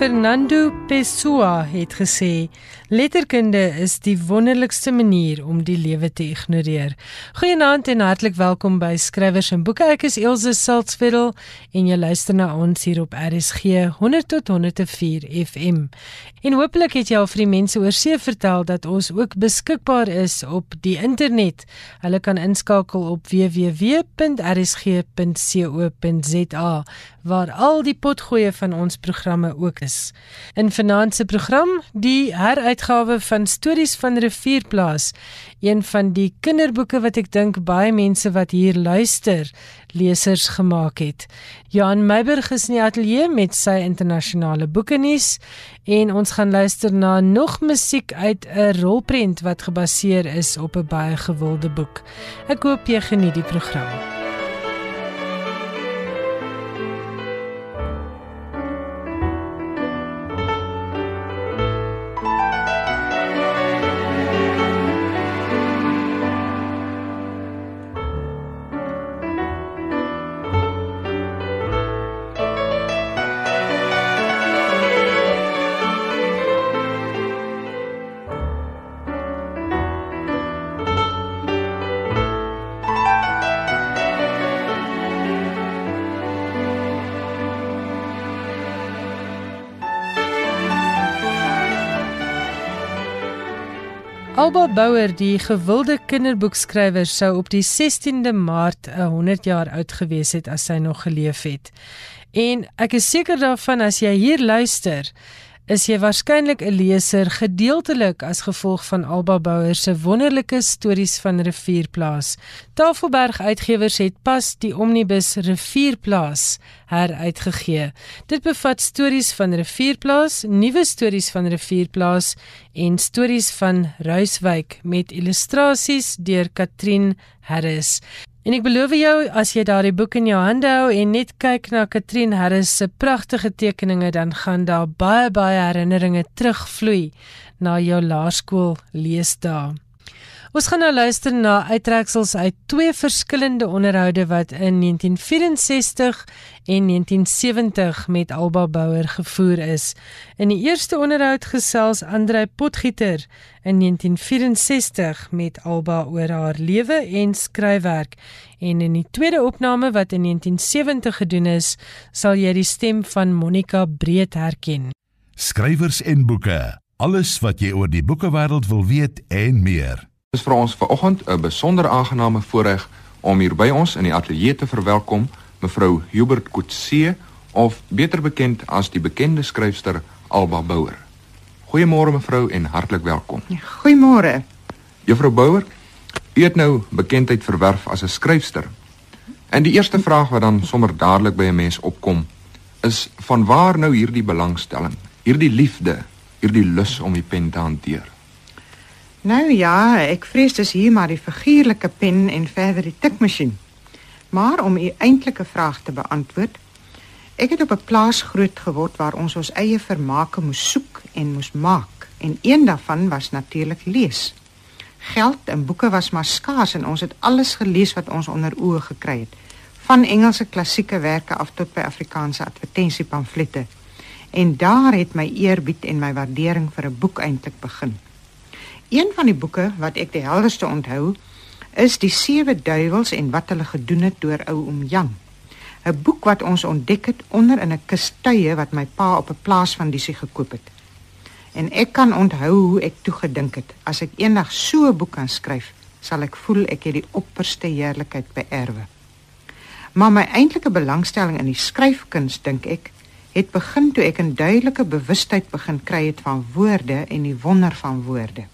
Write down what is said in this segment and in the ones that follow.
Fernando Pessoa het gesê: "Letterkunde is die wonderlikste manier om die lewe te ignoreer." Goeienaand en hartlik welkom by Skrywers en Boeke. Ek is Elsje Salzwetel en jy luister na ons hier op RSG 100 tot 104 FM. En hopelik het jy al vir die mense oor see vertel dat ons ook beskikbaar is op die internet. Hulle kan inskakel op www.rsg.co.za waar al die potgoeie van ons programme ook is. In vanaand se program, die heruitgawe van Stories van Rivierplaas, een van die kinderboeke wat ek dink baie mense wat hier luister, lesers gemaak het. Johan Meiburg is in die ateljee met sy internasionale boeke nuus en ons gaan luister na nog musiek uit 'n rolprent wat gebaseer is op 'n baie gewilde boek. Ek hoop jy geniet die program. Alba Bouwer, die gewilde kinderboekskrywer, sou op die 16de Maart 100 jaar oud gewees het as sy nog geleef het. En ek is seker daarvan as jy hier luister, is jy waarskynlik 'n leser gedeeltelik as gevolg van Alba Bouwer se wonderlike stories van Rivierplaas. Tafelberg Uitgewers het pas die omnibus Rivierplaas heruitgegee. Dit bevat stories van Rivierplaas, nuwe stories van Rivierplaas en stories van Ruiswyk met illustrasies deur Katrin Harris. En ek beloof jou as jy daardie boek in jou hande hou en net kyk na Katrin Harris se pragtige tekeninge dan gaan daar baie baie herinneringe terugvloei na jou laerskool leesdae. Ons gaan nou luister na uittreksels uit twee verskillende onderhoude wat in 1964 en 1970 met Alba Bouwer gevoer is. In die eerste onderhoud gesels Andrei Potgieter in 1964 met Alba oor haar lewe en skryfwerk en in die tweede opname wat in 1970 gedoen is, sal jy die stem van Monica Breed herken. Skrywers en boeke, alles wat jy oor die boekewêreld wil weet en meer. Is vir ons vanoggend 'n besonder aangename voorreg om hier by ons in die ateljee te verwelkom mevrou Hubert Kutse of beter bekend as die bekende skryfster Alba Bouwer. Goeiemôre mevrou en hartlik welkom. Ja, goeiemôre. Juffrou Bouwer, u het nou bekendheid verwerf as 'n skryfster. En die eerste vraag wat dan sommer dadelik by 'n mens opkom, is van waar nou hierdie belangstelling, hierdie liefde, hierdie lus om die pen te hanteer? Nou ja, ek vrees dis hier maar die figuurlike pen en verder die tikmasjien. Maar om u eintlike vraag te beantwoord, ek het op 'n plaas groot geword waar ons ons eie vermaake moes soek en moes maak en een daarvan was natuurlik lees. Geld en boeke was maar skaars en ons het alles gelees wat ons onder oë gekry het, van Engelse klassieke werke af tot by Afrikaanse advertensiepamflette. En daar het my eerbied en my waardering vir 'n boek eintlik begin. Een van die boeke wat ek die helderste onthou, is Die Sewe Duiwels en wat hulle gedoen het deur ou oom Jan. 'n Boek wat ons ontdek het onder in 'n kustuie wat my pa op 'n plaas van Disie gekoop het. En ek kan onthou hoe ek toe gedink het, as ek eendag so 'n boek kan skryf, sal ek voel ek het die opperste heerlikheid beerwe. Maar my eintlike belangstelling in die skryfkuns, dink ek, het begin toe ek 'n duidelike bewustheid begin kry het van woorde en die wonder van woorde.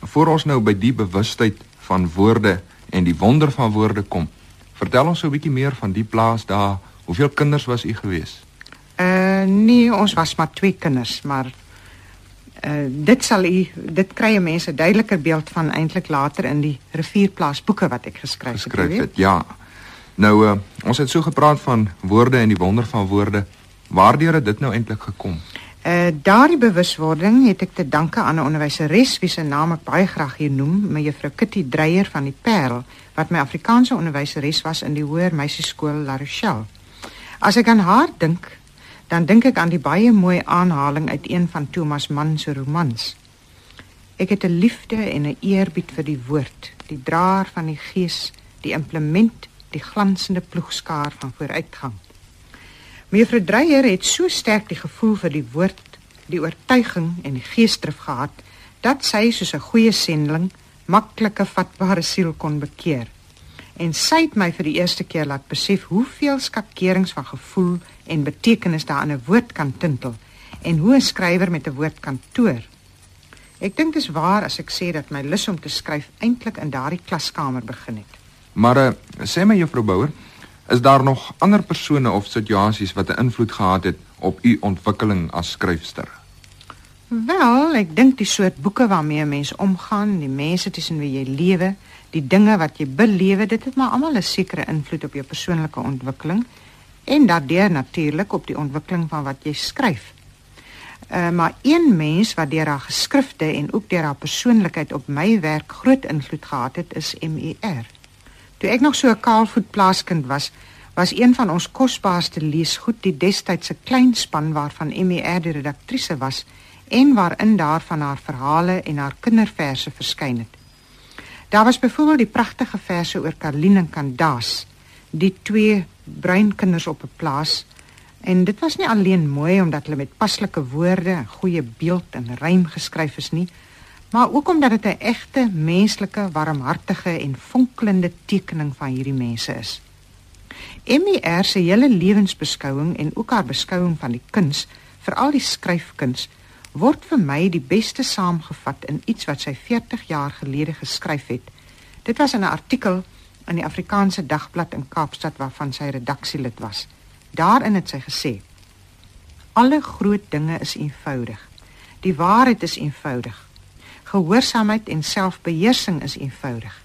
Voor ons nou by die bewustheid van woorde en die wonder van woorde kom, vertel ons so 'n bietjie meer van die plaas daar. Hoeveel kinders was u gewees? Uh nee, ons was maar twee kinders, maar uh dit sal u dit kry 'n mens 'n duideliker beeld van eintlik later in die rivierplaas boeke wat ek geskryf het. Geskryf het, ja. Nou uh ons het so gepraat van woorde en die wonder van woorde. Waardeur het dit nou eintlik gekom? Uh daardie bewuswording het ek te danke aan 'n onderwyseres wie se naam ek baie graag hier noem, mevrou Kitty Dreyer van die Parel, wat my Afrikaanse onderwyseres was in die Hoër Meisieskool La Rochelle. As ek aan haar dink, dan dink ek aan die baie mooi aanhaling uit een van Thomas Mann se romans. Ek het 'n liefde en 'n eerbied vir die woord, die draer van die gees, die implement, die glansende ploegskaar van vooruitgang. Mevrou Dreyer het so sterk die gevoel vir die woord, die oortuiging en die geesdrif gehad dat sy soos 'n goeie sendeling maklike vatbare siel kon bekeer. En sy het my vir die eerste keer laat besef hoeveel skakerings van gevoel en betekenis daar in 'n woord kan tintel en hoe 'n skrywer met 'n woord kan toer. Ek dink dit is waar as ek sê dat my lus om te skryf eintlik in daardie klaskamer begin het. Maar uh, sê my juffrou Bouwer, is daar nog ander persone of situasies wat 'n invloed gehad het op u ontwikkeling as skryfster? Wel, ek dink die soort boeke waarmee mense omgaan, die mense tussen wie jy lewe, die dinge wat jy belewe, dit het maar almal 'n sekere invloed op jou persoonlike ontwikkeling en daardeur natuurlik op die ontwikkeling van wat jy skryf. Uh, maar een mens wat deur haar geskrifte en ook deur haar persoonlikheid op my werk groot invloed gehad het, is MER. Toe ek nog so 'n kaalvoet plaaskind was, was een van ons kosbaarste leesgoed die destydse klein span waarvan MER die redaktrise was en waarin daar van haar verhale en haar kinderverse verskyn het. Daar was byvoorbeeld die pragtige verse oor Karlien en Kandaas, die twee bruin kinders op 'n plaas en dit was nie alleen mooi omdat hulle met paslike woorde goeie beeld en rym geskryf is nie, maar ook omdat dit 'n egte menslike, warmhartige en fonkelende tekening van hierdie mense is. MER se hele lewensbeskouing en ook haar beskouing van die kuns, veral die skryfkuns, word vir my die beste saamgevat in iets wat sy 40 jaar gelede geskryf het. Dit was in 'n artikel in die Afrikaanse dagblad in Kaapstad waarvan sy redaksielid was. Daarin het sy gesê: Alle groot dinge is eenvoudig. Die waarheid is eenvoudig. Gehoorsaamheid en selfbeheersing is eenvoudig.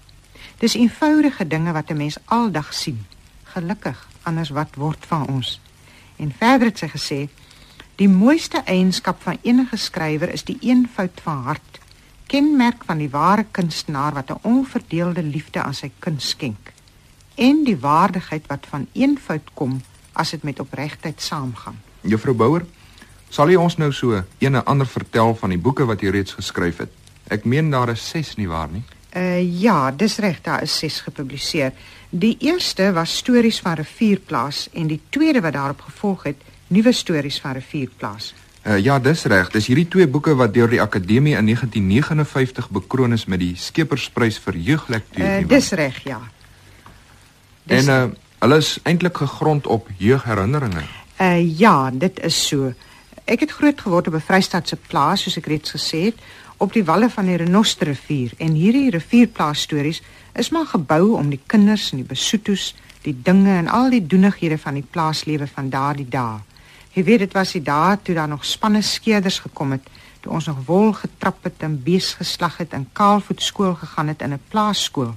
Dis eenvoudige dinge wat 'n mens aldag sien. Gelukkig, anders wat word van ons? En verder het sy gesê: Die mooiste eienskap van enige skrywer is die eenvoud van hart. Kenmerk van die ware kunstenaar wat 'n onverdeelde liefde aan sy kuns skenk en die waardigheid wat van eenvoud kom as dit met opregtheid saamgaan. Juffrou Bouwer, sal u ons nou so en ander vertel van die boeke wat u reeds geskryf het? Ek meen daar is 6 nie waar nie? Uh ja, dis reg, daar is 6 gepubliseer. Die eerste was stories van Rivierplaas en die tweede wat daarop gevolg het, nuwe stories van Rivierplaas. Uh ja, dis reg. Dis hierdie twee boeke wat deur die Akademie in 1959 bekroon is met die Skepersprys vir jeuglektuur. Uh dis reg, ja. Dis en uh hulle is eintlik gegrond op jeugherinneringe. Uh ja, dit is so. Ek het groot geword op 'n Vrystaatse plaas, soos ek reeds gesê het, op die walle van die Renosterrivier en hierdie rivierplaas stories is maar gebou om die kinders en die besoetos, die dinge en al die doenighede van die plaaslewe van daardie dae. Jy weet dit was die dae toe daar nog spanne skeerders gekom het, toe ons nog wol getrap het en bees geslag het en kaalvoet skool gegaan het in 'n plaasskool.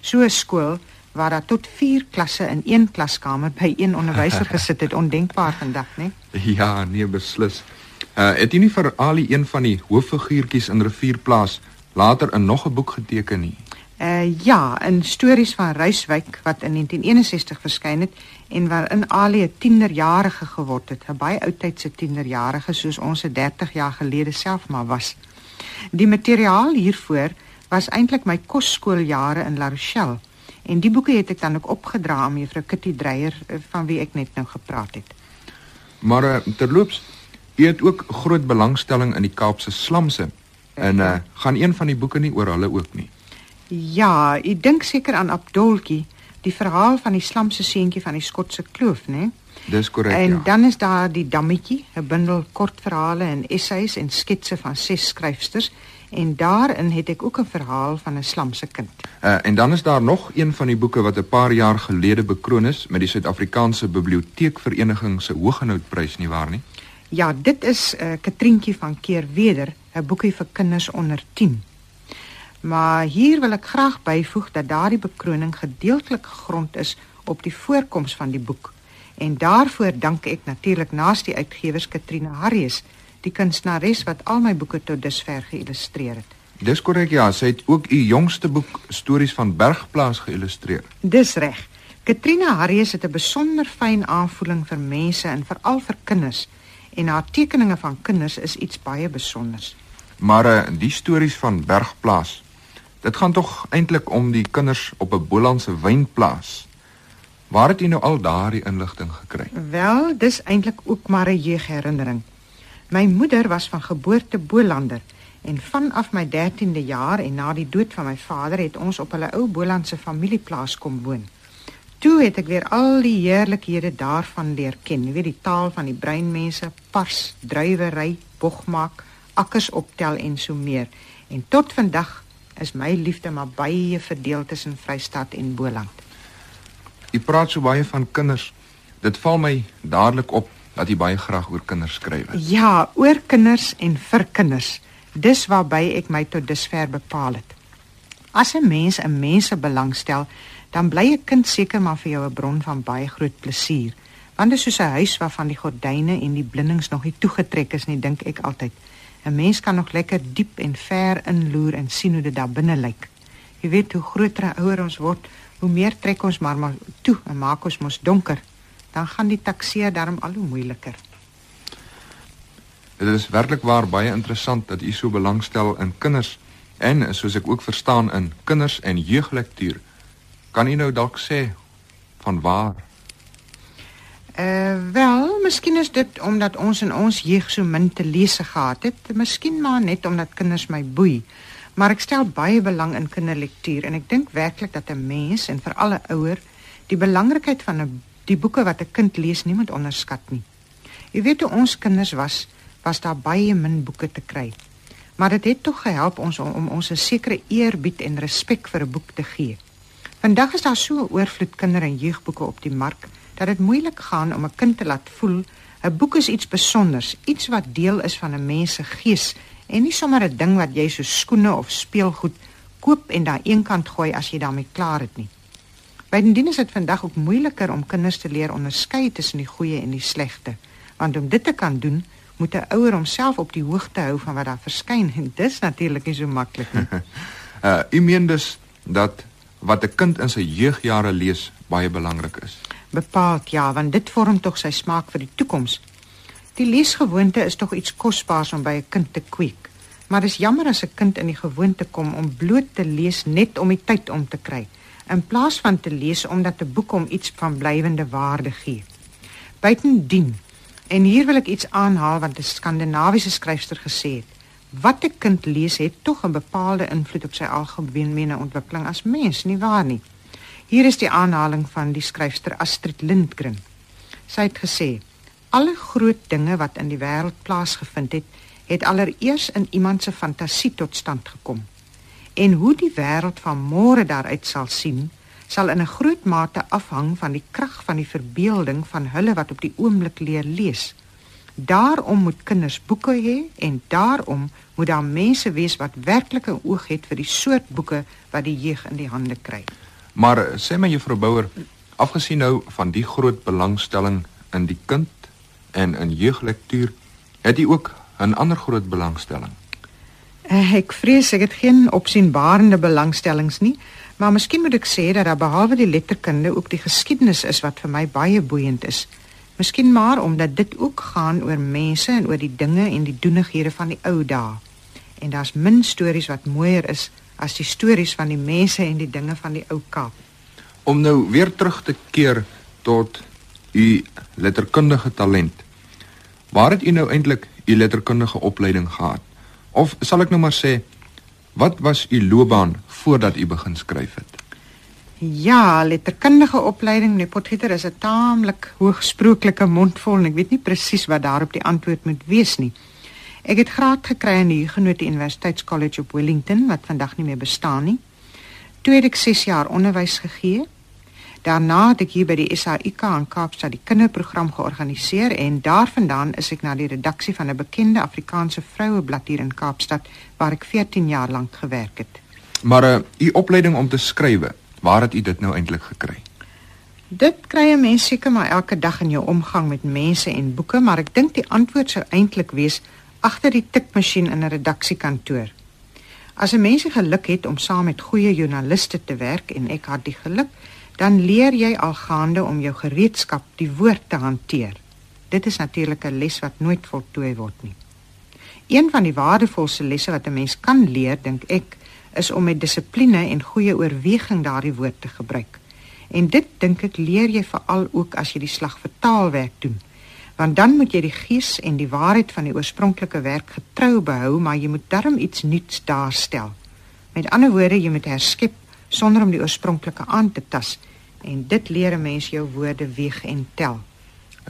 So 'n skool waar daar tot 4 klasse in een klaskamer by een onderwyser gesit het, ondenkbaar vandag, né? Ja, nee, beslis. Uh het jy nie vir Ali een van die hooffiguurtjies in Rivierplaas later in nog 'n boek geteken nie? Uh ja, in stories van Reiswyk wat in 1961 verskyn het en waarin Ali 'n tienerjarige geword het, 'n baie oudtydse tienerjarige soos ons se 30 jaar gelede self maar was. Die materiaal hiervoor was eintlik my kosskooljare in La Rochelle En die boeke het ek dan ook opgedra aan mevrou Kitty Dreyer eh, van wie ek net nou gepraat het. Maar uh, terloops, u het ook groot belangstelling in die Kaapse slamse. En uh, gaan een van die boeke nie oor hulle ook nie? Ja, ek dink seker aan Abdolkie, die verhaal van die slamse seentjie van die Skotse kloof, né? Dis korrek. En ja. dan is daar die Dammetjie, 'n bundel kortverhale en essays en sketse van ses skryfsters en daarin het ek ook 'n verhaal van 'n slamse kind. Uh, en dan is daar nog een van die boeke wat 'n paar jaar gelede bekroon is met die Suid-Afrikaanse Biblioteekvereniging se Hoogenoutprys nie waar nie? Ja, dit is 'n uh, Katrientjie van Keerweder, 'n boekie vir kinders onder 10. Maar hier wil ek graag byvoeg dat daardie bekroning gedeeltelik gegrond is op die voorkoms van die boek. En daarvoor dank ek natuurlik naas die uitgewers Katrine Harrius die kunstenares wat al my boeke tot dusver geïllustreer het. Dis korrek ja, sy het ook u jongste boek Stories van Bergplaas geïllustreer. Dis reg. Katrina Harries het 'n besonder fyn aanvoeling vir mense en veral vir kinders en haar tekeninge van kinders is iets baie besonders. Maar uh, die stories van Bergplaas, dit gaan tog eintlik om die kinders op 'n Bolandse wynplaas. Waar het jy nou al daardie inligting gekry? Wel, dis eintlik ook maar 'n jeugherinnering. My moeder was van geboorte Bolander en vanaf my 13de jaar en na die dood van my vader het ons op hulle ou Bolandse familieplaas kom woon. Toe het ek weer al die heerlikhede daarvan leer ken, weet die taal van die breinmense, pars, druiwery, bogmaak, akkers optel en so meer. En tot vandag is my liefde maar baie verdeel tussen Vrystaat en Boland. Jy praat so baie van kinders. Dit val my dadelik op dat jy baie graag oor kinders skryf. Ja, oor kinders en vir kinders. Dis waarby ek my tot dusver bepaal het. As 'n mens 'n mense belangstel, dan bly 'n kind seker maar vir jou 'n bron van baie groot plesier. Want dit is soos 'n huis waarvan die gordyne en die blindings nog nie toegetrek is nie, dink ek altyd. 'n Mens kan nog lekker diep en ver inloer en sien hoe dit daar binne lyk. Jy weet hoe groter en ouer ons word, hoe meer trek ons maar maar toe en maak ons mos donker dan gaan die takseer daarom al hoe moeiliker. Dit is werklik waar baie interessant dat u so belangstel in kinders en soos ek ook verstaan in kinders en jeuglektuur. Kan u nou dalk sê van waar? Uh wel, miskien is dit omdat ons in ons jeug so min te lees gehad het, miskien maar net omdat kinders my boei. Maar ek stel baie belang in kinderlektuur en ek dink werklik dat 'n mens en veral 'n ouer die belangrikheid van 'n die boeke wat 'n kind lees nie moet onderskat nie. Jy weet hoe ons kinders was, was daar baie min boeke te kry. Maar dit het tog gehelp ons om, om ons 'n sekere eerbied en respek vir 'n boek te gee. Vandag is daar so 'n oorvloed kinder- en jeugboeke op die mark dat dit moeilik gaan om 'n kind te laat voel 'n boek is iets spesiaals, iets wat deel is van 'n mens se gees en nie sommer 'n ding wat jy so skoene of speelgoed koop en daar eenkant gooi as jy daarmee klaar het nie. Bydien is dit vandag ook moeiliker om kinders te leer onderskei tussen die goeie en die slegte, want om dit te kan doen, moet 'n ouer homself op die hoogte hou van wat daar verskyn en dis natuurlik nie so maklik nie. uh, u meen dus dat wat 'n kind in sy jeugjare lees baie belangrik is. Bepaald ja, want dit vorm tog sy smaak vir die toekoms. Die leesgewoonte is tog iets kosbaars om by 'n kind te kweek. Maar dis jammer as 'n kind in die gewoonte kom om bloot te lees net om die tyd om te kry in plaas van te lees omdat 'n boek hom iets van blywende waarde gee. Buitendien, en hier wil ek iets aanhaal wat 'n skandinawiese skryfster gesê het, wat 'n kind lees het tog 'n bepaalde invloed op sy algemene ontwikkeling as mens, nie waar nie? Hier is die aanhaling van die skryfster Astrid Lindgren. Sy het gesê: "Alle groot dinge wat in die wêreld plaasgevind het, het allereers in iemand se fantasie tot stand gekom." en hoe die wêreld van môre daaruit sal sien, sal in 'n groot mate afhang van die krag van die verbeelding van hulle wat op die oomblik leer lees. Daarom moet kinders boeke hê en daarom moet daar mense wees wat werklik 'n oog het vir die soort boeke wat die jeug in die hande kry. Maar eh, sê my juffrou Bouwer, afgesien nou van die groot belangstelling in die kind en in jeuglektuur, het jy ook 'n ander groot belangstelling. Eh, ek vrees ek het geen opsienbarende belangstellings nie, maar miskien moet ek sê dat daar behalwe die letterkunde ook die geskiedenis is wat vir my baie boeiend is. Miskien maar omdat dit ook gaan oor mense en oor die dinge en die doenighede van die ou dae. En daar's min stories wat mooier is as die stories van die mense en die dinge van die ou Kaap. Om nou weer terug te keer tot u letterkundige talent. Waar het u nou eintlik u letterkundige opleiding gehad? Of sal ek nou maar sê, wat was u loopbaan voordat u begin skryf het? Ja, letterkundige opleiding, nee Potgieter is 'n taamlik hoogsprooklike mondvol en ek weet nie presies wat daarop die antwoord moet wees nie. Ek het graad gekry aan die Huguenot Universiteitskollege op Wellington wat vandag nie meer bestaan nie. Toe het ek 6 jaar onderwys gegee Daarna het ek hier by die SAIK in Kaapstad die kinderprogram georganiseer en daarvandaan is ek na die redaksie van 'n bekende Afrikaanse vroueblad hier in Kaapstad waar ek 14 jaar lank gewerk het. Maar uh, u opleiding om te skrywe, waar het u dit nou eintlik gekry? Dit kry 'n mens seker maar elke dag in jou omgang met mense en boeke, maar ek dink die antwoord sou eintlik wees agter die tikmasjien in 'n redaksiekantoor. As 'n mens geluk het om saam met goeie joernaliste te werk en ek het die geluk dan leer jy algaande om jou gereedskap, die woord te hanteer. Dit is natuurlik 'n les wat nooit voltooi word nie. Een van die waardevolste lesse wat 'n mens kan leer, dink ek, is om met dissipline en goeie oorweging daardie woord te gebruik. En dit dink ek leer jy veral ook as jy die slag vir taalwerk doen. Want dan moet jy die gees en die waarheid van die oorspronklike werk getrou behou, maar jy moet darm iets nuuts daarstel. Met ander woorde, jy moet herskep sonder om die oorspronklike aan te tas en dit leer 'n mens jou woorde weeg en tel.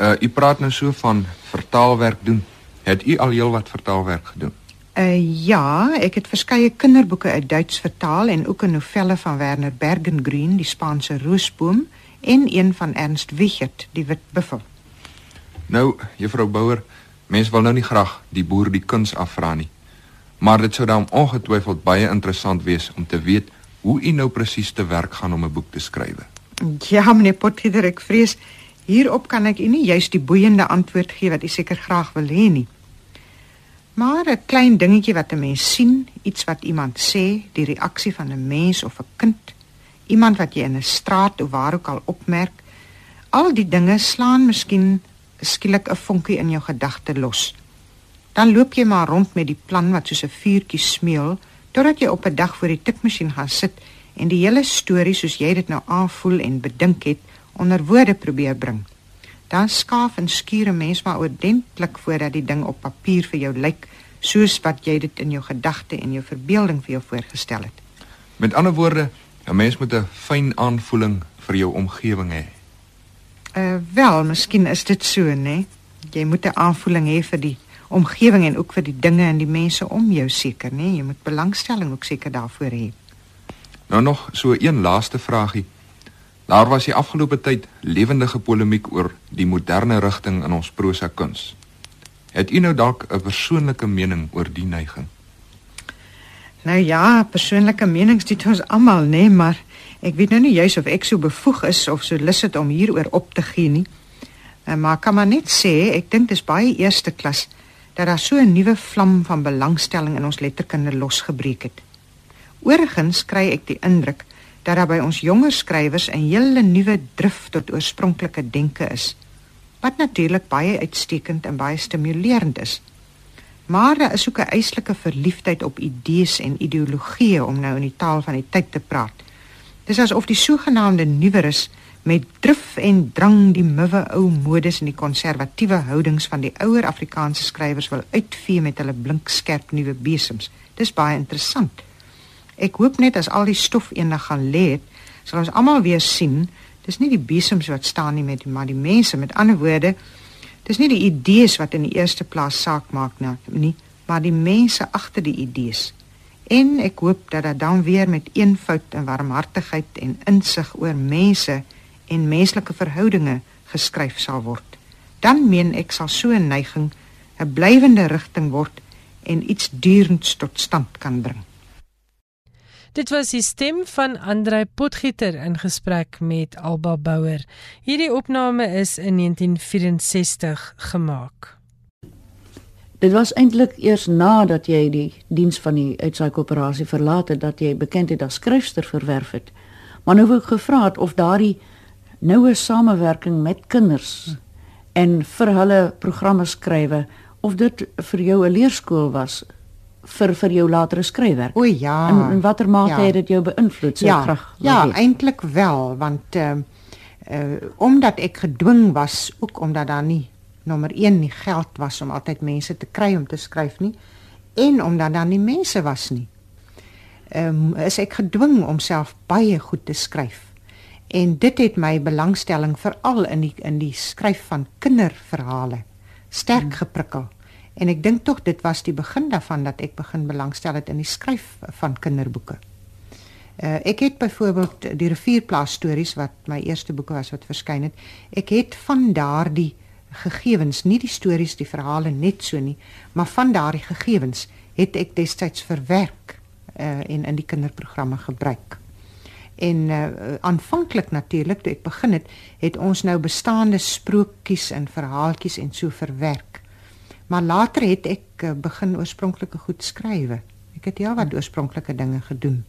Uh u praat nou so van vertaalwerk doen. Het u al heelwat vertaalwerk gedoen? Uh ja, ek het verskeie kinderboeke uit Duits vertaal en ook 'n novelle van Werner Bergengreen, Die Spaanse Roosboom en een van Ernst Wichert, Die Wit Buffel. Nou, juffrou Bouwer, mens wil nou nie graag die boer die kuns afvra nie. Maar dit sou dan ongetwyfeld baie interessant wees om te weet hoe u nou presies te werk gaan om 'n boek te skryf. Ja, meneer Potgieter, ek vrees hierop kan ek u nie juist die boeiende antwoord gee wat u seker graag wil hê nie. Maar 'n klein dingetjie wat 'n mens sien, iets wat iemand sê, die reaksie van 'n mens of 'n kind, iemand wat jy in 'n straat of waar ook al opmerk, al die dinge slaan miskien skielik 'n vonkie in jou gedagte los. Dan loop jy maar rond met die plan wat soos 'n vuurtjie smeul totdat jy op 'n dag voor die tikmasjien gaan sit en die hele storie soos jy dit nou aanvoel en bedink het onder woorde probeer bring. Dan skaaf en skuur 'n mens maar oordentlik voordat die ding op papier vir jou lyk soos wat jy dit in jou gedagte en jou verbeelding vir jou voorgestel het. Met ander woorde, 'n mens moet 'n fyn aanvoeling vir jou omgewing hê. Uh wel, miskien is dit so, né? Jy moet 'n aanvoeling hê vir die omgewing en ook vir die dinge en die mense om jou seker, né? Jy moet belangstelling ook seker daarvoor hê. Nou nog so een laaste vragie. Daar was die afgelope tyd lewendige polemiek oor die moderne rigting in ons prosa kuns. Het u nou dalk 'n persoonlike mening oor die neiging? Nou ja, persoonlike menings dit ons almal, né, maar ek weet nou nie juis of ek so bevoeg is of so lus het om hieroor op te gee nie. Eh, maar kan maar net sê, ek dink dis baie eerste klas dat daar so 'n nuwe vlam van belangstelling in ons letterkunde losgebreek het. Oorgens kry ek die indruk dat daar by ons jonger skrywers 'n hele nuwe drif tot oorspronklike denke is, wat natuurlik baie uitstekend en baie stimulerend is. Maar daar is ook 'n eislike verliefdheid op idees en ideologieë om nou in die taal van die tyd te praat. Dis asof die sogenaamde nuweres met drif en drang die muwe ou modes en die konservatiewe houdings van die ouer Afrikaanse skrywers wil uitvee met hulle blink skerp nuwe besems. Dis baie interessant. Ek hoop net as al die stof eendag gaan lê, sal ons almal weer sien, dis nie die besems wat staan nie met die maar die mense met ander woorde, dis nie die idees wat in die eerste plaas saak maak nie, maar die mense agter die idees. En ek hoop dat dit dan weer met eenvoud en warmhartigheid en insig oor mense en menslike verhoudinge geskryf sal word. Dan meen ek sal so 'n neiging 'n blywende rigting word en iets durends tot stand kan bring. Dit was die stem van Andrei Potgieter in gesprek met Alba Bouwer. Hierdie opname is in 1964 gemaak. Dit was eintlik eers nadat jy die diens van die uitsaai koöperasie verlaat het dat jy bekendheid as skryfster verwerf het. Maar nou wou ek gevra het of daardie noue samewerking met kinders en vir hulle programme skrywe of dit vir jou 'n leerskool was vir vir jou latere skryfwerk. O ja. En in watter mate ja. het dit jou beïnvloed so ja, graag? Ja, eintlik wel, want ehm uh, uh, omdat ek gedwing was, ook omdat daar nie nommer 1 nie geld was om altyd mense te kry om te skryf nie en omdat daar nie mense was nie. Ehm um, is ek gedwing om self baie goed te skryf en dit het my belangstelling veral in die in die skryf van kinderverhale sterk hmm. En ek dink tog dit was die begin daarvan dat ek begin belangstel het in die skryf van kinderboeke. Uh, ek het byvoorbeeld die rivierplaas stories wat my eerste boeke was wat verskyn het. Ek het van daardie gegevens, nie die stories, die verhale net so nie, maar van daardie gegevens het ek destyds verwerk uh, en in die kinderprogramme gebruik. En uh, aanvanklik natuurlik toe ek begin het, het ons nou bestaande sprokies en verhaaltjies en so verwerk. Maar later het ek uh, begin oorspronklike goed skrywe. Ek het ja wat hmm. oorspronklike dinge gedoen.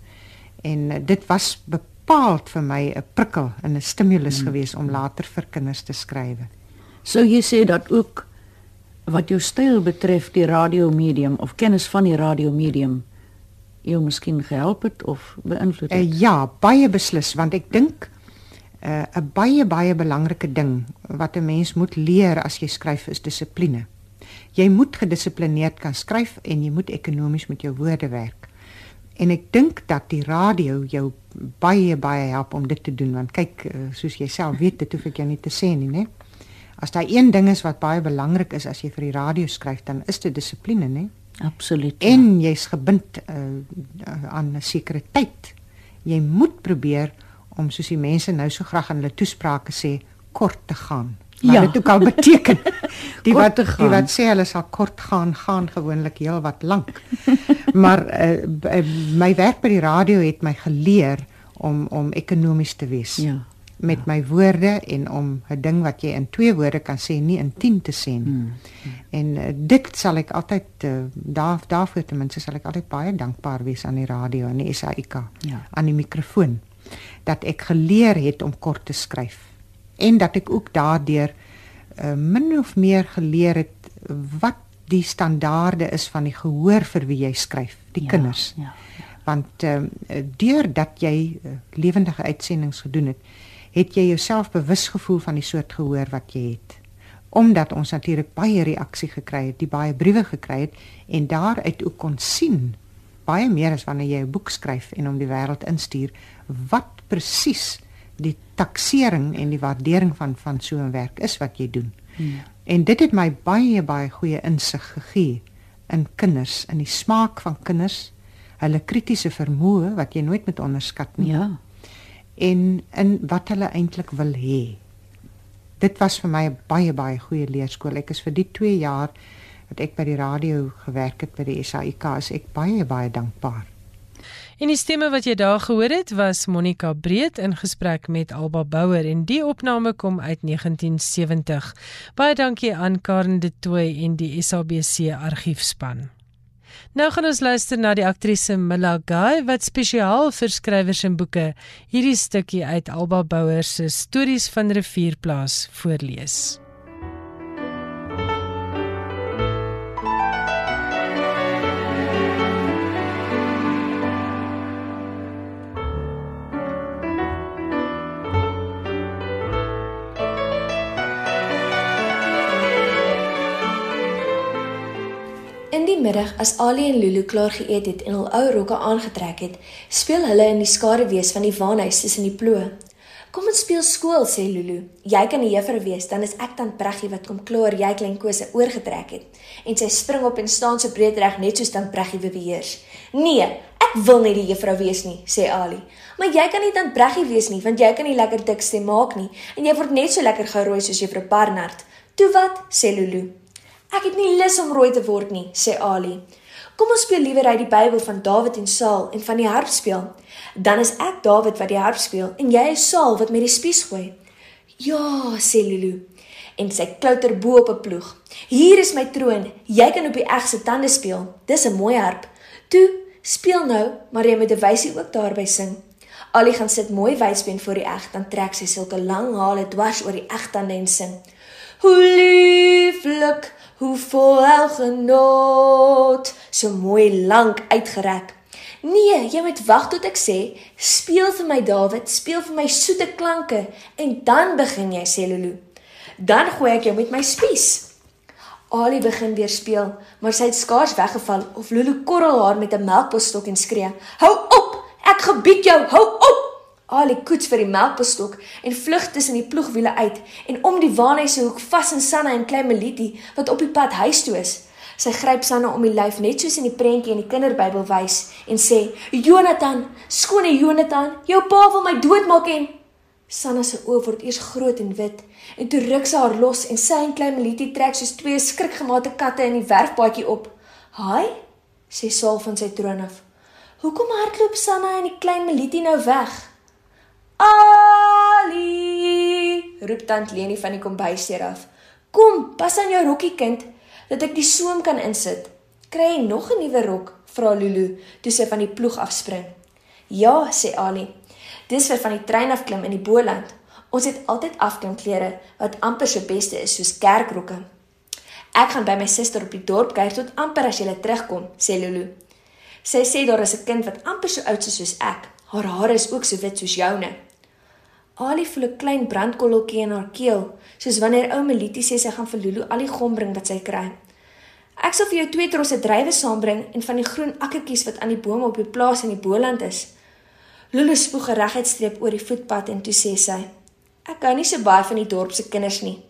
En uh, dit was bepaald vir my 'n prikkel en 'n stimulus hmm. gewees om later vir kinders te skryf. Sou jy sê dat ook wat jou styl betref die radiomedium of kennis van die radiomedium jou miskien gehelp het of beïnvloed het? Uh, ja, baie beslis want ek dink eh, 'n uh, baie baie belangrike ding wat 'n mens moet leer as jy skryf is dissipline. Jy moet gedissiplineerd kan skryf en jy moet ekonomies met jou woorde werk. En ek dink dat die radio jou baie baie help om dit te doen want kyk eh, soos jy self weet dit hoef ek jou nie te sê nie, né? As daar een ding is wat baie belangrik is as jy vir die radio skryf, dan is dit dissipline, né? Absoluut. Ja. En jy's gebind uh, aan 'n sekere tyd. Jy moet probeer om soos die mense nou so graag in hulle toesprake sê kort te gaan. Wat ja. dit ook al beteken. Die wat die wat sê hulle sal kort gaan, gaan gewoonlik heel wat lank. maar uh, my werk by die radio het my geleer om om ekonomies te wees. Ja met ja. my woorde en om 'n ding wat jy in 2 woorde kan sê nie in 10 te sê nie. Hmm. En uh, dit sal ek altyd uh, daar daarvoor ten minste sal ek altyd baie dankbaar wees aan die radio en die SAIK ja. aan die mikrofoon dat ek geleer het om kort te skryf en dat ek ook daardeur uh, min of meer geleer het wat die standaarde is van die gehoor vir wie jy skryf, die ja, kinders. Ja, ja. Want uh, deurdat jy uh, lewendige uitsendings gedoen het, het jy jouself bewus gevoel van die soort gehoor wat jy het. Omdat ons natuurlik baie reaksie gekry het, die baie briewe gekry het en daaruit ook kon sien baie meer as wanneer jy 'n boek skryf en hom die wêreld instuur wat presies die taksering en die waardering van van so 'n werk is wat jy doen. Hmm. En dit het my baie baie goeie insig gegee in kinders, in die smaak van kinders, hulle kritiese vermoë wat jy nooit met onderskat nie. Ja en in wat hulle eintlik wil hê. Dit was vir my 'n baie baie goeie leerskool. Ek is vir die 2 jaar wat ek by die radio gewerk het by die SAIK, is ek baie baie dankbaar. En die stemme wat jy daar gehoor het was Monica Breed in gesprek met Alba Bouwer en die opname kom uit 1970. Baie dankie aan Karen de Tooy en die SABC argiefspan. Nou gaan ons luister na die aktrise Mila Guy wat spesiaal vir skrywers en boeke hierdie stukkie uit Alba Bouwer se Stories van Rivierplaas voorlees. Middag as Ali en Lulu klaar geëet het en hul ou rokke aangetrek het, speel hulle in die skaduwees van die waanhuis tussen die ploë. Kom ons speel skool, sê Lulu. Jy kan die juffrou wees, dan is ek dan Preggie wat kom klaar jy klein kose oorgetrek het. En sy spring op en staan so breed reg net soos dan Preggie beweers. Nee, ek wil nie die juffrou wees nie, sê Ali. Maar jy kan nie dan Preggie wees nie, want jy kan nie lekker dik stem maak nie en jy word net so lekker gerooi soos juffrou Barnard. Toe wat? sê Lulu. Ek het nie lus om rooi te word nie, sê Ali. Kom ons speel liewer uit die Bybel van Dawid en Saul en van die harp speel. Dan is ek Dawid wat die harp speel en jy is Saul wat met die spies gooi. Ja, sê Lulu. En sy klouter bo op 'n ploeg. Hier is my troon. Jy kan op die egse tande speel. Dis 'n mooi harp. Toe, speel nou, maar jy moet 'n wysie ook daarby sing. Ali gaan sit mooi wysbeen voor die eg, dan trek sy sulke lang hale dwars oor die egtande en sing. Hoe lieflik hoe vol el genot, so mooi lank uitgerek. Nee, jy moet wag tot ek sê, speel vir my Dawid, speel vir my soete klanke en dan begin jy sê Lulu. Dan gooi ek jou met my spies. Ali begin weer speel, maar sy het skaars weggeval of Lulu korrel haar met 'n melkbosstok en skree: "Hou op! Ek gebied jou, hou op!" Ali koets vir die melkbostok en vlug tussen die ploegwiele uit en om die waarnese hoek vas in Sanna en klein Melitie wat op die pad huis toe is. Sy gryp Sanna om die lyf net soos in die prentjie in die kinderbybel wys en sê: "Jonathan, skone Jonathan, jou pa wil my doodmaak en Sanna se oë word eers groot en wit en toe ruk sy haar los en sy en klein Melitie trek soos twee skrikgemaakte katte in die werfpaadjie op. "Haai," sê Saul van sy troon af. "Hoekom hardloop Sanna en die klein Melitie nou weg?" Ali! roep tant Leni van die kombuisdeur af. Kom, pas aan jou rokkie kind, dat ek die soem kan insit. Kry jy nog 'n nuwe rok? vra Lulu toe sy van die ploeg afspring. Ja, sê Ali. Dis vir van die trein afklim in die Boland. Ons het altyd afklimklere wat amper so beste is soos kerkrokke. Ek gaan by my suster op die dorp kuier tot amper as jy terugkom, sê Lulu. Sy sê daar is 'n kind wat amper so oud is soos ek. Haar hare is ook so wit soos joune. Ali voel 'n klein brandkolletjie in haar keel, soos wanneer ou Melitie sê sy gaan vir Lulu al die gom bring wat sy kry. Ek sal vir jou twee trosse druiwe saambring en van die groen akkertjies wat aan die bome op die plaas in die Boland is. Lulu spoeg geregheid streep oor die voetpad en toe sê sy: "Ek hou nie so baie van die dorp se kinders nie.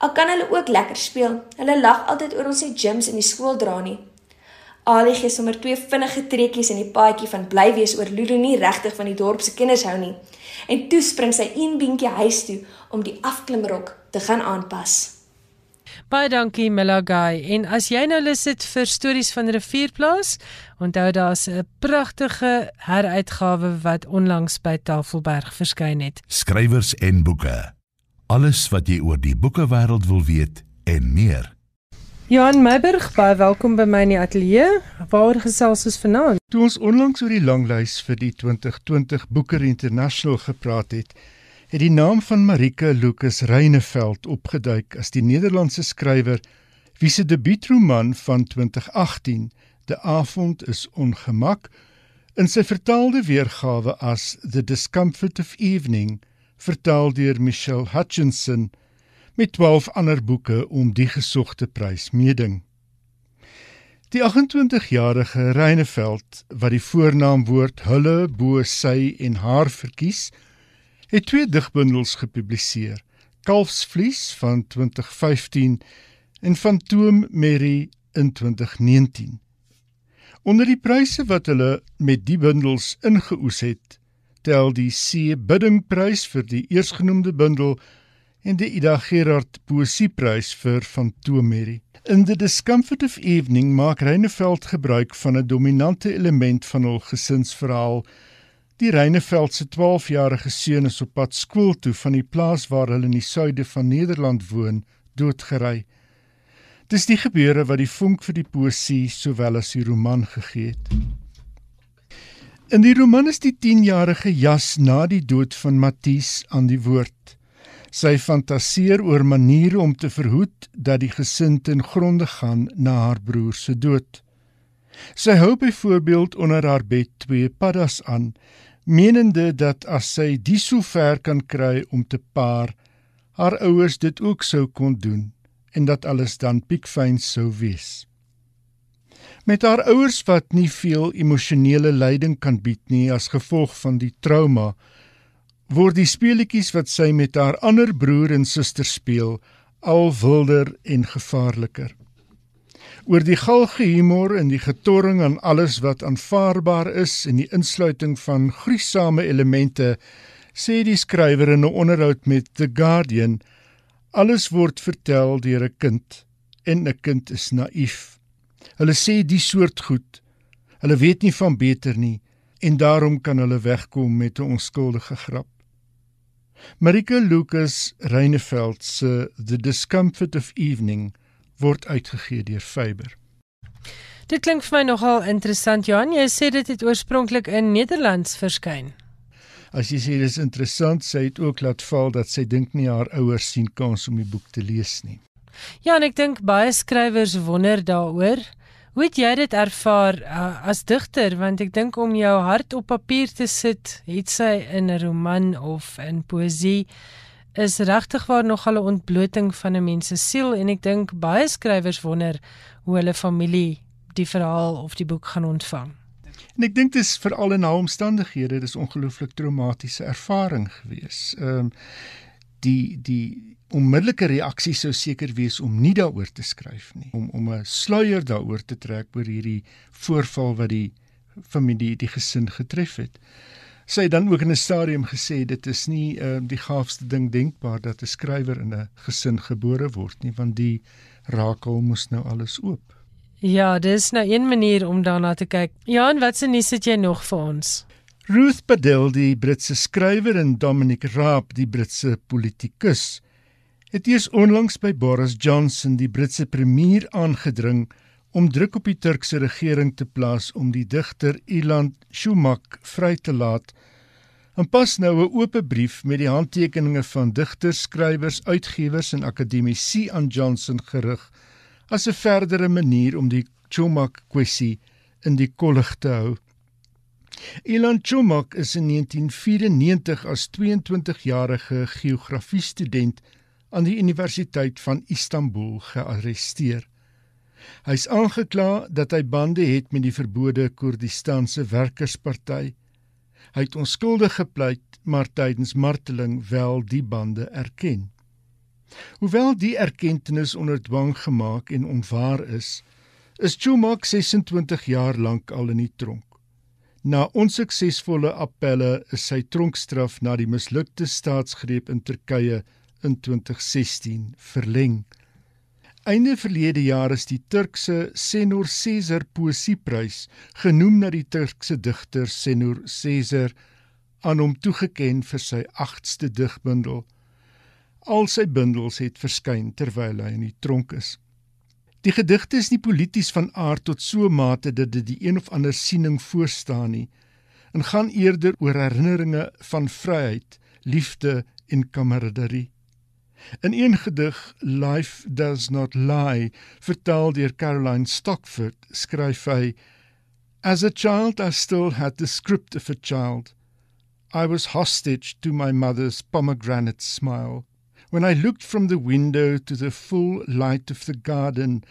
Al kan hulle ook lekker speel. Hulle lag altyd oor ons se gyms in die skool dra nie." Ali gee sommer twee vinnige trekkies in die paadjie van bly wees oor Lulu nie regtig van die dorp se kinders hou nie. En toe spring sy een beentjie huis toe om die afklimrok te gaan aanpas. Baie dankie Milagai. En as jy nou lus het vir stories van Rivierplaas, onthou daar's 'n pragtige heruitgawe wat onlangs by Tafelberg verskyn het. Skrywers en boeke. Alles wat jy oor die boekewêreld wil weet en meer. Johan Meiburg, baie welkom by my in die ateljee. Waar gesels ons vanaand? Toe ons onlangs oor die langlys vir die 2020 Booker International gepraat het, het die naam van Marika Lucas Reyneveld opgeduik as die Nederlandse skrywer wie se debuutroman van 2018, De avond is ongemak, in sy vertaalde weergawe as The Discomfort of Evening, vertaal deur Michelle Hutchinson met 12 ander boeke om die gesogte prys meeding. Die 28-jarige Reyneveld wat die voornaamwoord hulle bo sy en haar verkies, het twee digbundels gepubliseer: Kalfsvlies van 2015 en Fantoom Mary in 2019. Onder die pryse wat hulle met die bundels ingeoes het, tel die C biddingprys vir die eersgenoemde bundel en die Ida Gerard poesieprys vir Fantoom Mary. In the Discomfort of Evening maak Reineveld gebruik van 'n dominante element van hul gesinsverhaal Die Reineveld se 12-jarige seun is op pad skool toe van die plaas waar hulle in die suide van Nederland woon, doodgery. Dis die gebeure wat die vonk vir die poesie sowel as die roman gegee het. In die roman is die 10-jarige Jas na die dood van Matthys aan die woord. Sy fantasieer oor maniere om te verhoed dat die gesin ten gronde gaan na haar broer se dood. Sy hou byvoorbeeld onder haar bed twee paddas aan menende dat as sy die so ver kan kry om te paar, haar ouers dit ook sou kon doen en dat alles dan piekfyn sou wees. Met haar ouers wat nie veel emosionele leiding kan bied nie as gevolg van die trauma, word die speletjies wat sy met haar ander broer en suster speel al wilder en gevaarliker. Oor die galge humor en die getorring aan alles wat aanvaarbaar is en die insluiting van gruisame elemente sê die skrywer in 'n onderhoud met The Guardian alles word vertel deur 'n kind en 'n kind is naïef. Hulle sê die soort goed. Hulle weet nie van beter nie en daarom kan hulle wegkom met 'n onskuldige grap Marika Lucas Reineveld se The Discomfort of Evening word uitgegee deur Faber. Dit klink vir my nogal interessant Johan, jy sê dit het oorspronklik in Nederlands verskyn. As jy sê dit is interessant, sê dit ook laat val dat sy dink nie haar ouers sien kans om die boek te lees nie. Ja, en ek dink baie skrywers wonder daaroor. Hoe het jy dit ervaar uh, as digter want ek dink om jou hart op papier te sit, het sy in 'n roman of in poësie is regtig waar nog 'n ontbloting van 'n mens se siel en ek dink baie skrywers wonder hoe hulle familie die verhaal of die boek gaan ontvang. En ek dink dit is veral in haar omstandighede, dis ongelooflik traumatiese ervaring gewees. Ehm um, die die onmiddellike reaksie sou seker wees om nie daaroor te skryf nie, om om 'n sluier daaroor te trek oor hierdie voorval wat die familie die gesin getref het sy het dan ook in 'n stadium gesê dit is nie uh, die gaafste ding denkbaar dat 'n skrywer in 'n gesin gebore word nie want die rakel mos nou alles oop. Ja, dis nou een manier om daarna te kyk. Jan, wat se nuus het jy nog vir ons? Ruth Padel, die Britse skrywer en Dominic Raab, die Britse politikus, het eers onlangs by Boris Johnson, die Britse premier, aangedring om druk op die Turkse regering te plaas om die digter Ilan Shumak vry te laat. En pas nou 'n oop brief met die handtekeninge van digters, skrywers, uitgewers en akademici aan Johnson gerig as 'n verdere manier om die Chomak kwessie in die kollig te hou. Ilan Chomak is in 1994 as 22-jarige geografiestudent aan die Universiteit van Istanbul gearresteer. Hy's aangekla dat hy bande het met die verbode Koerdistaanse Werkersparty. Hy het onskuldig gepleit, maar tydens marteling wel die bande erken. Hoewel die erkenning onder dwang gemaak en onwaar is, is Chomak 26 jaar lank al in die tronk. Na onsuksesvolle appelle is sy tronkstraf na die mislukte staatsgreep in Turkye in 2016 verleng. Einde verlede jaar is die Turkse Senor Caesar Poesieprys, genoem na die Turkse digter Senor Caesar, aan hom toegeken vir sy 8ste digbundel. Al sy bundels het verskyn terwyl hy in die tronk is. Die gedigte is nie polities van aard tot so mate dat dit die een of ander siening voorstaan nie en gaan eerder oor herinneringe van vryheid, liefde en kameraderie. In een gedig Life Does Not Lie, vertaal deur Caroline Stockford, skryf hy: As a child I still had the script of a child. I was hostage to my mother's pomegranate smile. when I looked from the window to the full light of the garden,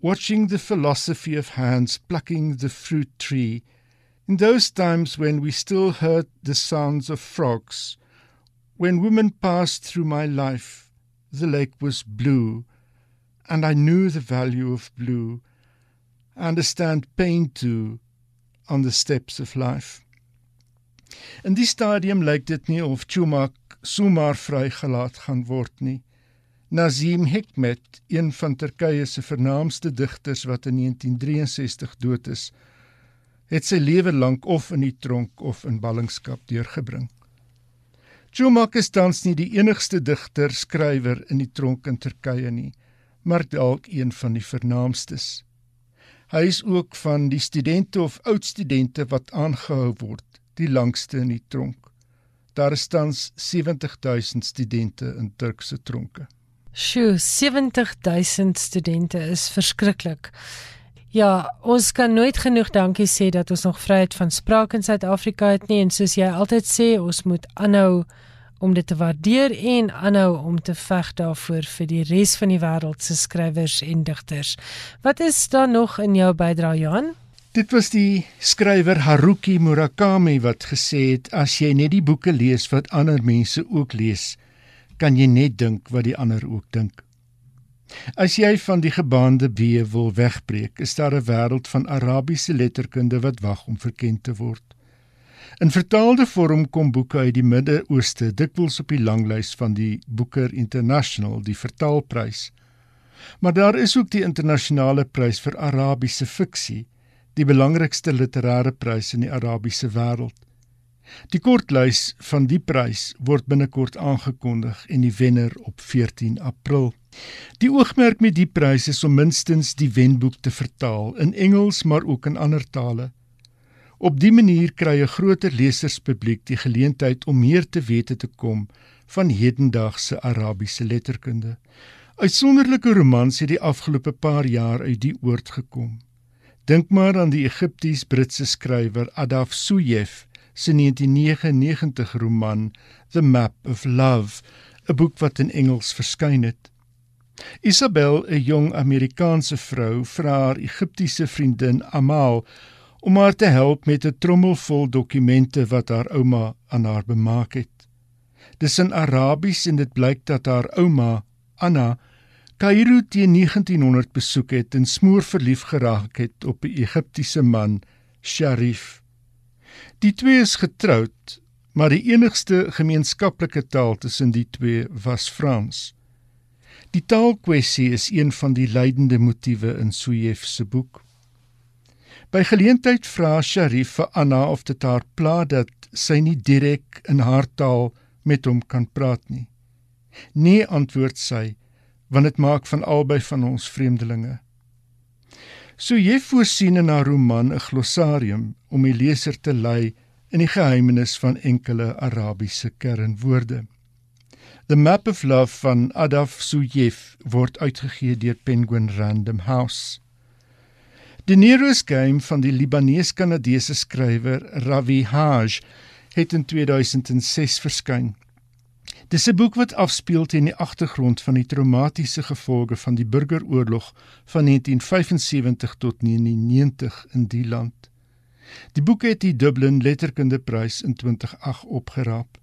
watching the philosophy of hands plucking the fruit tree, in those times when we still heard the sounds of frogs, when women passed through my life, the lake was blue, and I knew the value of blue. I understand pain too on the steps of life. In die stadium lyk dit nie of Chumak somaar vrygelaat gaan word nie. Nazim Hikmet, een van Turkye se vernaamste digters wat in 1963 dood is, het sy lewe lank of in die tronk of in ballingskap deurgebring. Chumak is tans nie die enigste digter skrywer in die tronk in Turkye nie, maar dalk een van die vernaamstes. Hy is ook van die studente of oudstudente wat aangehou word, die langste in die tronk. Daar is tans 70000 studente in Turkse tronke. Sjoe, 70000 studente is verskriklik. Ja, ons kan nooit genoeg dankie sê dat ons nog vryheid van spraak in Suid-Afrika het nie en soos jy altyd sê, ons moet aanhou om dit te waardeer en aanhou om te veg daarvoor vir die res van die wêreld se skrywers en digters. Wat is daar nog in jou bydrae Johan? Dit was die skrywer Haruki Murakami wat gesê het as jy net die boeke lees wat ander mense ook lees, kan jy net dink wat die ander ook dink. As jy van die gebaande weë wil wegbreek, is daar 'n wêreld van Arabiese letterkunde wat wag om verkend te word. In vertaalde vorm kom boeke uit die Midde-Ooste dikwels op die langlys van die Booker International, die vertaalprys. Maar daar is ook die internasionale prys vir Arabiese fiksie die belangrikste literêre prys in die Arabiese wêreld. Die kortlys van die prys word binnekort aangekondig en die wenner op 14 April. Die oogmerk met die prys is om minstens die wenboek te vertaal in Engels maar ook in ander tale. Op dië manier kry 'n groter leserspubliek die geleentheid om meer te wete te kom van hedendaagse Arabiese letterkunde. Uitsonderlike romans het die afgelope paar jaar uit die oord gekom. Dink maar aan die Egipties-Britse skrywer Adaf Suyef se 1999 roman The Map of Love, 'n boek wat in Engels verskyn het. Isabel, 'n jong Amerikaanse vrou, vra haar Egiptiese vriendin Amal om haar te help met 'n trommel vol dokumente wat haar ouma aan haar bemaak het. Dis in Arabies en dit blyk dat haar ouma, Anna, Kaïro teen 1900 besoek het en smoor verlief geraak het op 'n Egiptiese man, Sharif. Die twee is getroud, maar die enigste gemeenskaplike taal tussen die twee was Frans. Die taalkwessie is een van die leidende motiewe in Suyef se boek. By geleentheid vra Sharif vir Anna of dit haar pla dat sy nie direk in haar taal met hom kan praat nie. Nee, antwoord sy want dit maak van albei van ons vreemdelinge. So jy voorsien in haar roman 'n glossarium om die leser te lei in die geheimenis van enkele Arabiese kernwoorde. The Map of Love van Adaf Suyev word uitgegee deur Penguin Random House. Die Nero's Game van die Libanees-Kanadese skrywer Ravi Haj het in 2006 verskyn. Dis 'n boek wat afspeel teen die agtergrond van die traumatiese gevolge van die burgeroorlog van 1975 tot 1990 in die land. Die boek het die Dublin Letterkundeprys in 2008 opgeraap.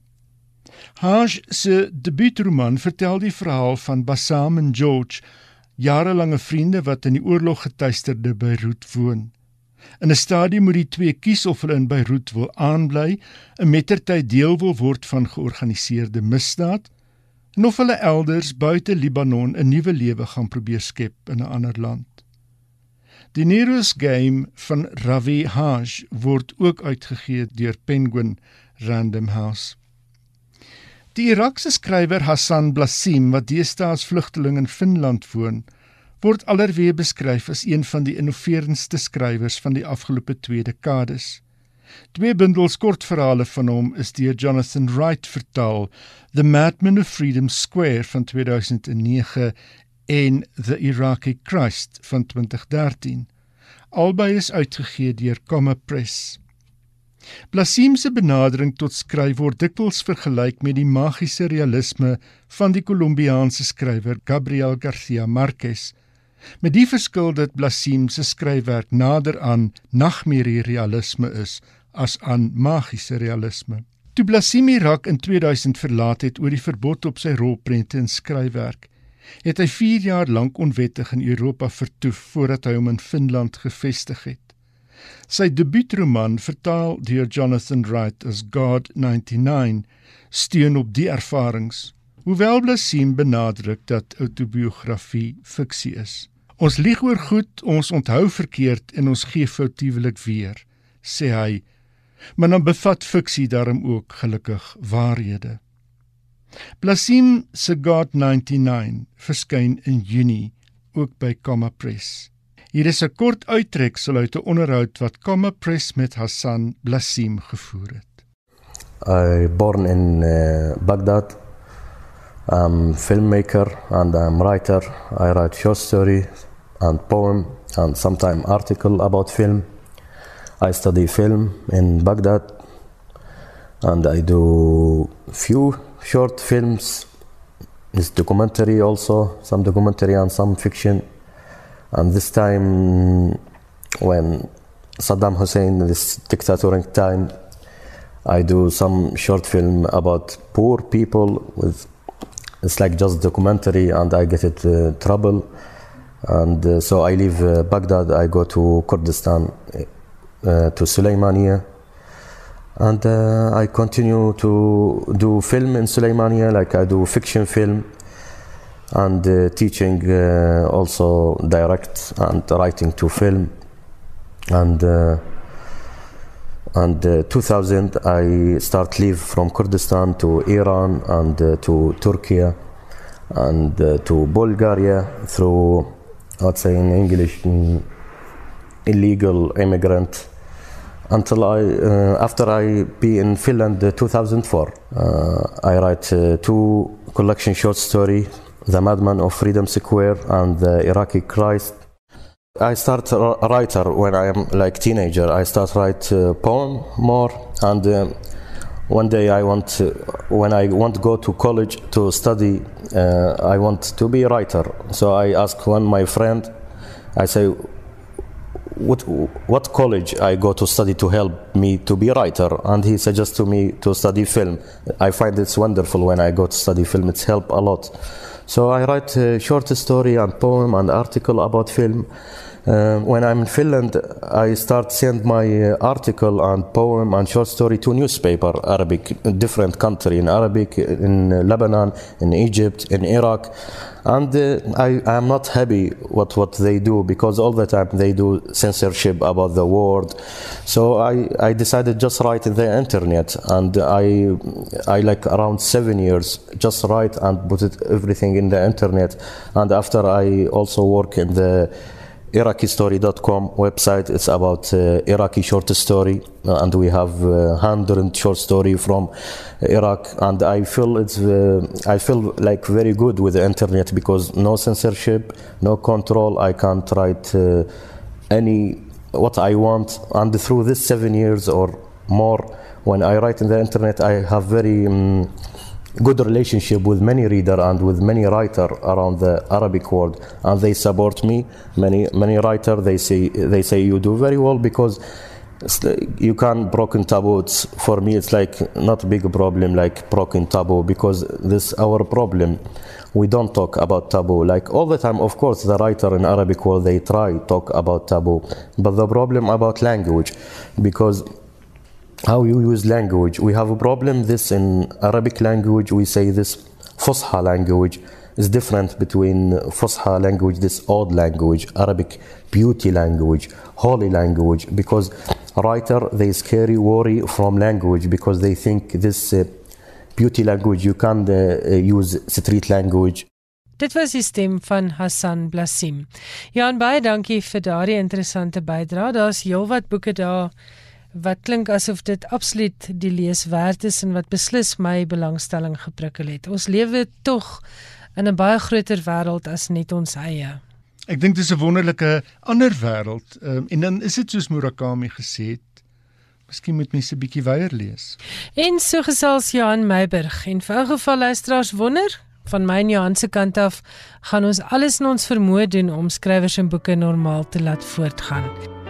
Haj se debuutroman vertel die verhaal van Bassam en George, jarelange vriende wat in die oorlog getuisterde Beirut woon. In 'n stadium moet die twee kies of hulle in Beirut wil aanbly, 'n mettertyd deel wil word van georganiseerde misdaad, en of hulle elders buite Libanon 'n nuwe lewe gaan probeer skep in 'n ander land. Die Nero's Game van Ravi Haj word ook uitgegee deur Penguin Random House. Die Irakse skrywer Hassan Blassim wat deesdae as vlugteling in Finland woon, word alreeds beskryf as een van die innoverendste skrywers van die afgelope twee dekades. Twee bundels kortverhale van hom is deur Jonathan Wright vertaal, The Madman of Freedom Square van 2009 en The Iraqi Christ van 2013. Albei is uitgegee deur Comma Press. Blasim se benadering tot skryf word dikwels vergelyk met die magiese realisme van die Kolumbiaanse skrywer Gabriel Garcia Marquez. Met die verskil dat Blasim se skryfwerk nader aan nagmerrie realisme is as aan magiese realisme. Toe Blasim Irak in 2000 verlaat het oor die verbod op sy rolprente en skryfwerk, het hy 4 jaar lank onwettig in Europa vertoef voordat hy hom in Finland gevestig het. Sy debuutroman, vertaal deur Jonathan Wright as God 99, steun op die ervarings. Hoewel Blasim benadruk dat autobiografie fiksie is. Ons lieg oor goed, ons onthou verkeerd en ons gee foutiewelik weer, sê hy. Maar dan bevat fiksie daarom ook gelukkig waarhede. Blasim se God 99 verskyn in Junie ook by Comma Press. Hier is 'n kort uittreksel uit 'n onderhoud wat Comma Press met Hassan Blassim gevoer het. I born in uh, Baghdad. I'm filmmaker and I'm writer. I write short story and poem and sometime article about film. I study film in Baghdad and I do few short films. This documentary also, some documentary and some fiction. And this time, when Saddam Hussein, this dictatorial time, I do some short film about poor people with it's like just documentary and I get it uh, trouble and uh, so I leave uh, Baghdad. I go to Kurdistan uh, to Suleimania and uh, I continue to do film in Suleimania like I do fiction film and uh, teaching uh, also direct and writing to film. And and 2000 I start leave from Kurdistan to Iran and to Turkey and to Bulgaria through I'd say in English illegal immigrant until I uh, after I be in Finland uh, 2004 uh, I write two collection short story the Madman of Freedom Square and the Iraqi Christ. I start writer when I am like teenager. I start write uh, poem more and uh, one day I want to, when I want to go to college to study uh, I want to be a writer. So I ask one my friend I say what what college I go to study to help me to be a writer? And he suggests to me to study film. I find it's wonderful when I go to study film. It's help a lot. So I write a short story and poem and article about film. Uh, when I'm in Finland, I start send my uh, article and poem and short story to newspaper Arabic, different country in Arabic, in Lebanon, in Egypt, in Iraq, and uh, I am not happy what what they do because all the time they do censorship about the world. So I I decided just write in the internet, and I I like around seven years just write and put it everything in the internet, and after I also work in the IraqiStory.com website. It's about uh, Iraqi short story, uh, and we have uh, hundred short story from Iraq. And I feel it's uh, I feel like very good with the internet because no censorship, no control. I can't write uh, any what I want, and through this seven years or more, when I write in the internet, I have very um, good relationship with many reader and with many writer around the Arabic world, and they support me. Many many writer they say they say you do very well because you can broken taboos. For me, it's like not a big problem like broken taboo because this our problem. We don't talk about taboo like all the time. Of course, the writer in Arabic world they try talk about taboo, but the problem about language because how you use language. We have a problem this in Arabic language. We say this Fusha language is different between Fusha language, this old language, Arabic beauty language, holy language, because writer they scary worry from language because they think this uh, beauty language you can uh, use street language. Dit was die stem van Hassan Blasim. Jan baie dankie vir daardie interessante bydrae. Daar's heelwat boeke daar wat klink asof dit absoluut die lees werd is en wat beslis my belangstelling geprikkel het. Ons lewe tog in 'n baie groter wêreld as net ons eie. Ek dink dis 'n wonderlike ander wêreld. Um, en dan is dit soos Murakami gesê het, miskien moet mense 'n bietjie weier lees. En so gesels Johan Meiburg en vir 'n geval luisteraars wonder van my en Johan se kant af gaan ons alles in ons vermoë doen om skrywers en boeke normaal te laat voortgaan.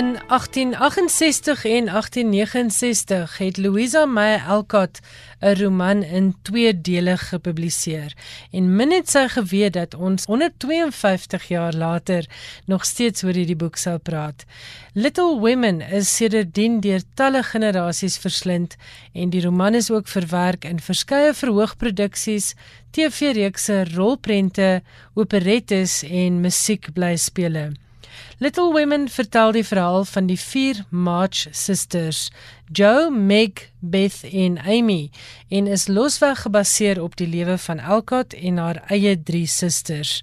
In 1868 en 1869 het Louisa May Alcott 'n roman in twee dele gepubliseer en min het sy geweet dat ons 152 jaar later nog steeds oor hierdie boek sou praat. Little Women is sedertdien deur talle generasies verslind en die roman is ook verwerk in verskeie verhoogproduksies, TV-reekse, rolprente, operettes en musiekblyspele. Little Women vertel die verhaal van die vier March Sisters, Joe, Meg, Beth en Amy, en is losweg gebaseer op die lewe van Alcott en haar eie drie susters.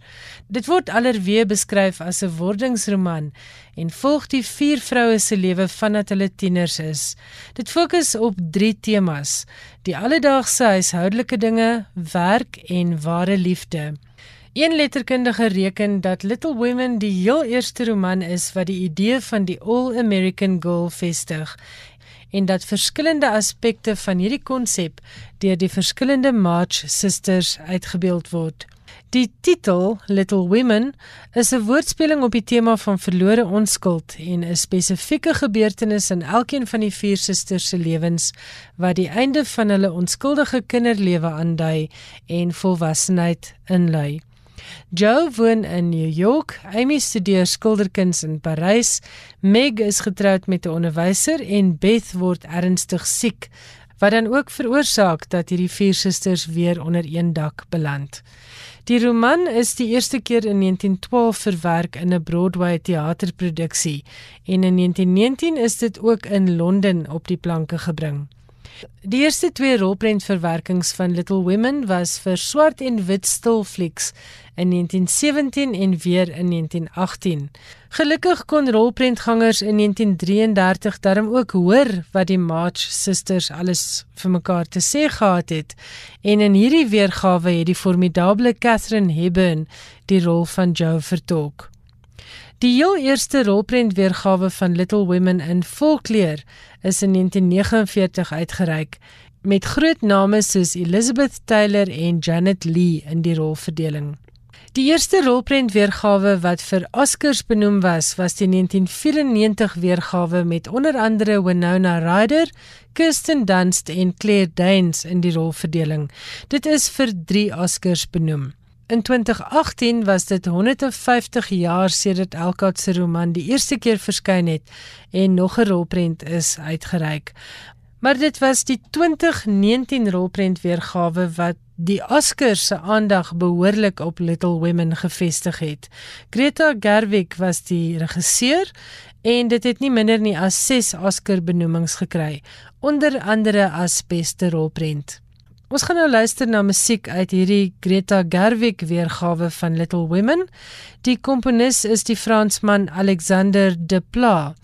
Dit word alreeds beskryf as 'n wordingsroman en volg die vier vroue se lewe vandat hulle tieners is. Dit fokus op drie temas: die alledaagse huishoudelike dinge, werk en ware liefde. Een letterkundige reken dat Little Women die heel eerste roman is wat die idee van die All-American Girl vestig en dat verskillende aspekte van hierdie konsep deur die verskillende March Sisters uitgebeeld word. Die titel Little Women is 'n woordspeling op die tema van verlore onskuld en 'n spesifieke gebeurtenis in elkeen van die vier susters se lewens wat die einde van hulle onskuldige kinderlewe aandui en volwassenheid inlei. Joe woon in New York, Amy studeer skilderkuns in Parys, Meg is getroud met 'n onderwyser en Beth word ernstig siek, wat dan ook veroorsaak dat hierdie vier susters weer onder een dak beland. Die roman is die eerste keer in 1912 verwerk in 'n Broadway teaterproduksie en in 1919 is dit ook in Londen op die planke gebring. Die eerste twee rolprentverwerkings van Little Women was vir swart en wit stilflieks in 1917 en weer in 1918. Gelukkig kon rolprentgangers in 1933 daarom ook hoor wat die March Sisters alles vir mekaar te sê gehad het en in hierdie weergawe het die formidable Catherine Hepburn die rol van Jo vertolk. Die heel eerste rolprentweergawe van Little Women in volkleur is in 1949 uitgereik met groot name soos Elizabeth Taylor en Janet Leigh in die rolverdeling. Die eerste rolprentweergawe wat vir Oscars benoem was, was die 1994 weergawe met onder andere Winona Ryder, Kirsten Dunst en Claire Danes in die rolverdeling. Dit is vir 3 Oscars benoem. In 2018 was dit 150 jaar sedert Alcott se roman die eerste keer verskyn het en nog 'n rolprent is uitgereik. Maar dit was die 2019 rolprent weergawe wat die Oscars se aandag behoorlik op Little Women gefestig het. Greta Gerwig was die regisseur en dit het nie minder nie as 6 Oscar benoemings gekry, onder andere as beste rolprent. Ons gaan nou luister na musiek uit hierdie Greta Gerwig weergawe van Little Women. Die komponis is die Fransman Alexander Desplat.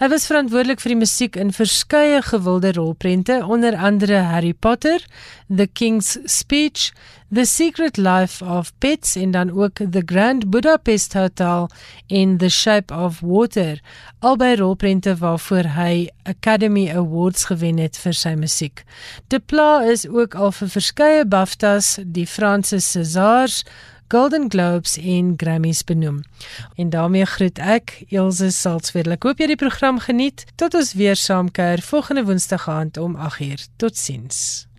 Hy was verantwoordelik vir die musiek in verskeie gewilde rolprente, onder andere Harry Potter, The King's Speech, The Secret Life of Pets en dan ook The Grand Budapest Hotel en The Shape of Water, albei rolprente waarvoor hy Academy Awards gewen het vir sy musiek. Desplat is ook al vir verskeie BAFTAs, die Franse Césars, Golden Globes en Grammys benoem. En daarmee groet ek Elsje Salzwetel. Ek hoop jy die program geniet. Tot ons weer saamkuier volgende Woensdag aand om 8uur. Totsiens.